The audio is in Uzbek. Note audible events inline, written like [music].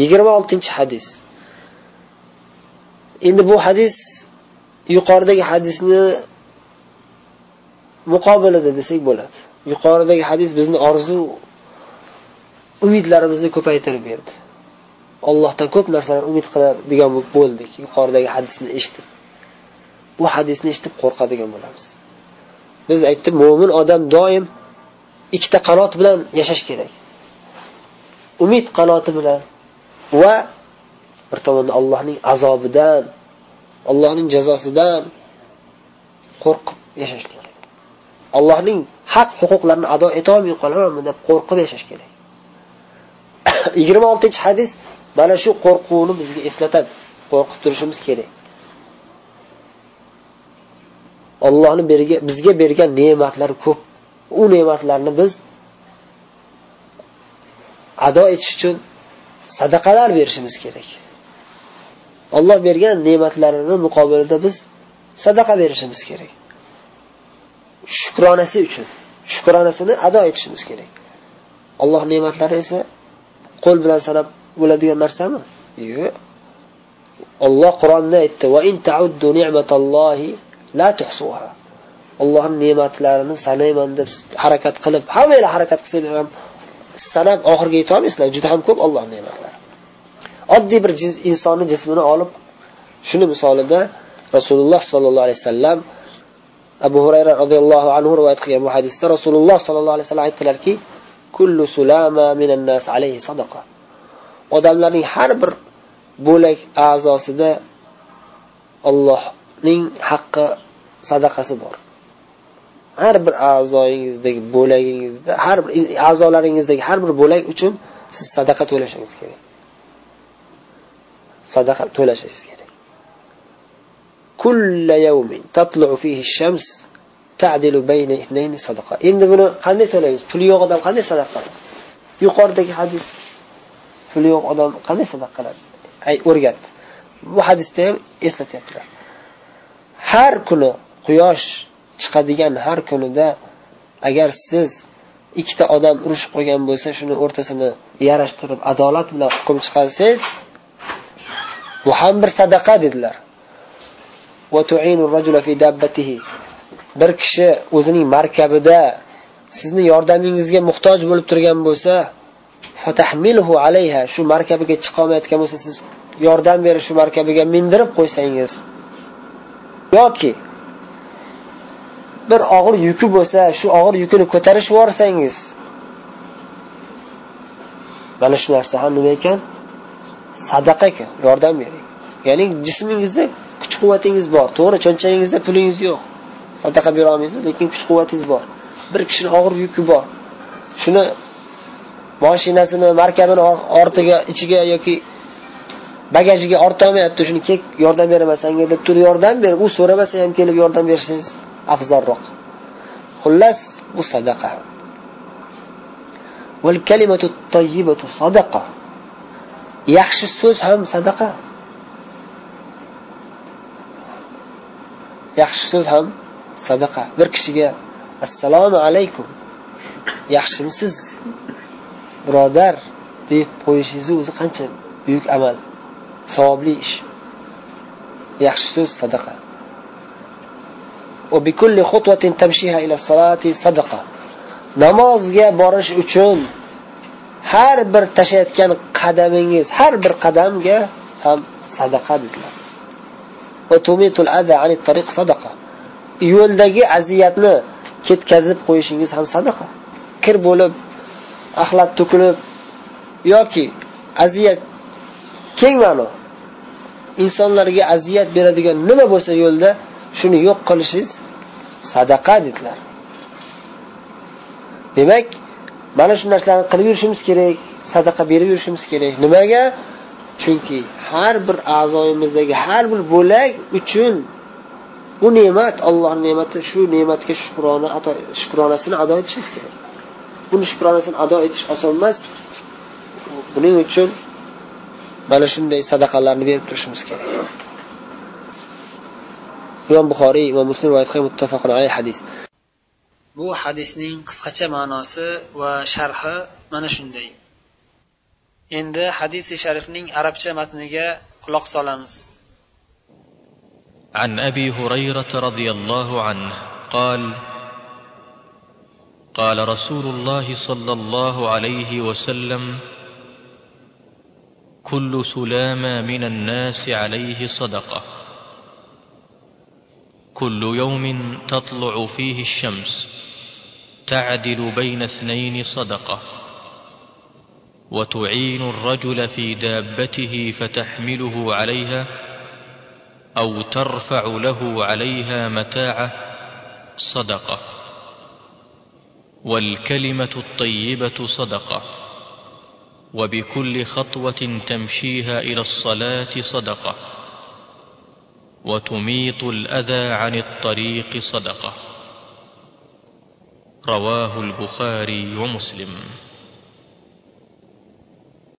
yigirma oltinchi hadis. Endi bu hadis yuqoridagi hadisni muqobilida desak bo'ladi. Yuqoridagi hadis bizni orzu umidlarimizni ko'paytirib berdi. Allohdan ko'p narsalar umid qiladigan bo'ldik yuqoridagi hadisni eshitib. Bu hadisni eshitib qo'rqadigan bo'lamiz. Biz aytdik mo'min odam doim ikkita qanot bilan yashash kerak. Umid qanoti bilan va bir tomonda allohning azobidan allohning jazosidan qo'rqib yashash kerak. Allohning haq huquqlarini ado etolmay qolamanmi deb qo'rqib yashash kerak. [coughs] Yigirma oltinchi hadis mana shu qo'rquvni bizga eslatadi. Qo'rqib turishimiz kerak. Ollohni bizga bergan ne'matlari ko'p. U ne'matlarni biz ado etish uchun sadaqalar berishimiz kerak. Olloh bergan ne'matlarini muqobilida biz sadaqa berishimiz kerak. Shukronasi uchun shukronasini ado etishimiz kerak. Alloh ne'matlari esa qo'l bilan sanab bo'ladigan narsami? Yo'q. Olloh qur'onda aytdi va in tauddu ni'matallohi la tuhsuha. Allohni ne'matlarini sanayman deb harakat qilib hammanglar harakat qilsanglar ham sanab oxiriga yetolmaysizlar juda ham ko'p olloh ne'matlari. Oddiy bir insonni jismini olib shuni misolida rasululloh sollallohu alayhi vasallam abu hurayra roziyallohu anhu rivoyat qilgan bu hadisda rasululloh sollallohu alayhi vasallam aytdilarki kullu sulama minan nas alayhi sadaqa. Odamlarning har bir bo'lak a'zosida Allohning haqqi sadaqasi bor. Har bir a'zoyingizdagi bo'lagingizda har bir a'zolaringizdagi har bir bo'lak uchun siz sadaqa to'lashingiz kerak. Sadaqa to'lashingiz kerak. Kulla yawmin tatlu'u fihi shams ta'dilu bayna ithnayn sadaqa. Endi buni qanday to'laymiz? Puli yo'q odam qanday sadaqa qiladi? Yuqoridagi hadis puli yo'q odam qanday sadaqa qiladi? O'rgatdi. Bu hadisda ham eslatyaptilar har kuni quyosh chiqadigan har kunida agar siz ikkita odam urushib qolgan bo'lsa shuni o'rtasini yarashtirib adolat bilan hukm chiqarsangiz bu ham bir sadaqa dedilar. Bir kishi o'zining markabida sizni yordamingizga muhtoj bo'lib turgan bo'lsa alayha shu markabiga chiqolmayotgan bo'lsa siz yordam berib shu markabiga mindirib qo'ysangiz yoki bir og'ir yuki bo'lsa shu og'ir yukini ko'tarib yuborsangiz. Mana shu narsa ham nima ekan? Sadaqa ekan yordam bering. Ya'ni jismingizda kuch quvvatingiz bor. To'g'ri cho'nchagingizda pulingiz yo'q. Sadaqa bera olmaysiz lekin kuch quvvatingiz bor. Bir kishini og'ir yuki bor. Shuni moshinasini markabini ortiga ichiga yoki bagajiga ortolmayapti shuni kel yordam beraman senga deb turib yordam ber. U so'ramasa ham kelib yordam bersangiz. Afzalroq. Xullas bu sadaqa. Sadaqa. Yaxshi so'z ham sadaqa. Yaxshi so'z ham sadaqa. Bir kishiga assalomu alaykum yaxshimisiz? Birodar deb qo'yishingizni o'zi qancha buyuk amal savobli ish. Yaxshi so'z sadaqa. Namozga borish uchun har bir tashlayotgan qadamingiz har bir qadamga ham sadaqa dedilar. Yo'ldagi aziyatni ketkazib qo'yishingiz ham sadaqa. Kir bo'lib axlat to'kilib yoki aziyat keng ma'no insonlarga aziyat beradigan nima bo'lsa yo'lda shuni yo'q qilishingiz sadaqa dedilar. Demak mana shu narsalarni qilib yurishimiz kerak sadaqa berib yurishimiz kerak. Nimaga? Chunki har bir a'zoyimizdagi har bir bo'lak uchun bu ne'mat Alloh ne'mati shu ne'matga shukrona shukronasini ado etishimiz kerak. Buni shukronasini ado etish oson emas. Buning uchun mana shunday sadaqalarni berib turishimiz kerak. Imom buxoriy imom muslim rivoyat qilgan muttafaqun alayhi hadis bu hadisning qisqacha ma'nosi va sharhi mana shunday endi hadisi sharifning arabcha matniga quloq solamiz عن ابي هريره رضي الله عنه قال قال رسول الله صلى الله عليه وسلم كل سلامة من الناس عليه صدقه كل يوم تطلع فيه الشمس تعدل بين اثنين صدقة وتعين الرجل في دابته فتحمله عليها أو ترفع له عليها متاعه صدقة والكلمة الطيبة صدقة وبكل خطوة تمشيها إلى الصلاة صدقة. وتميط الأذى عن الطريق صدقة. رواه البخاري ومسلم.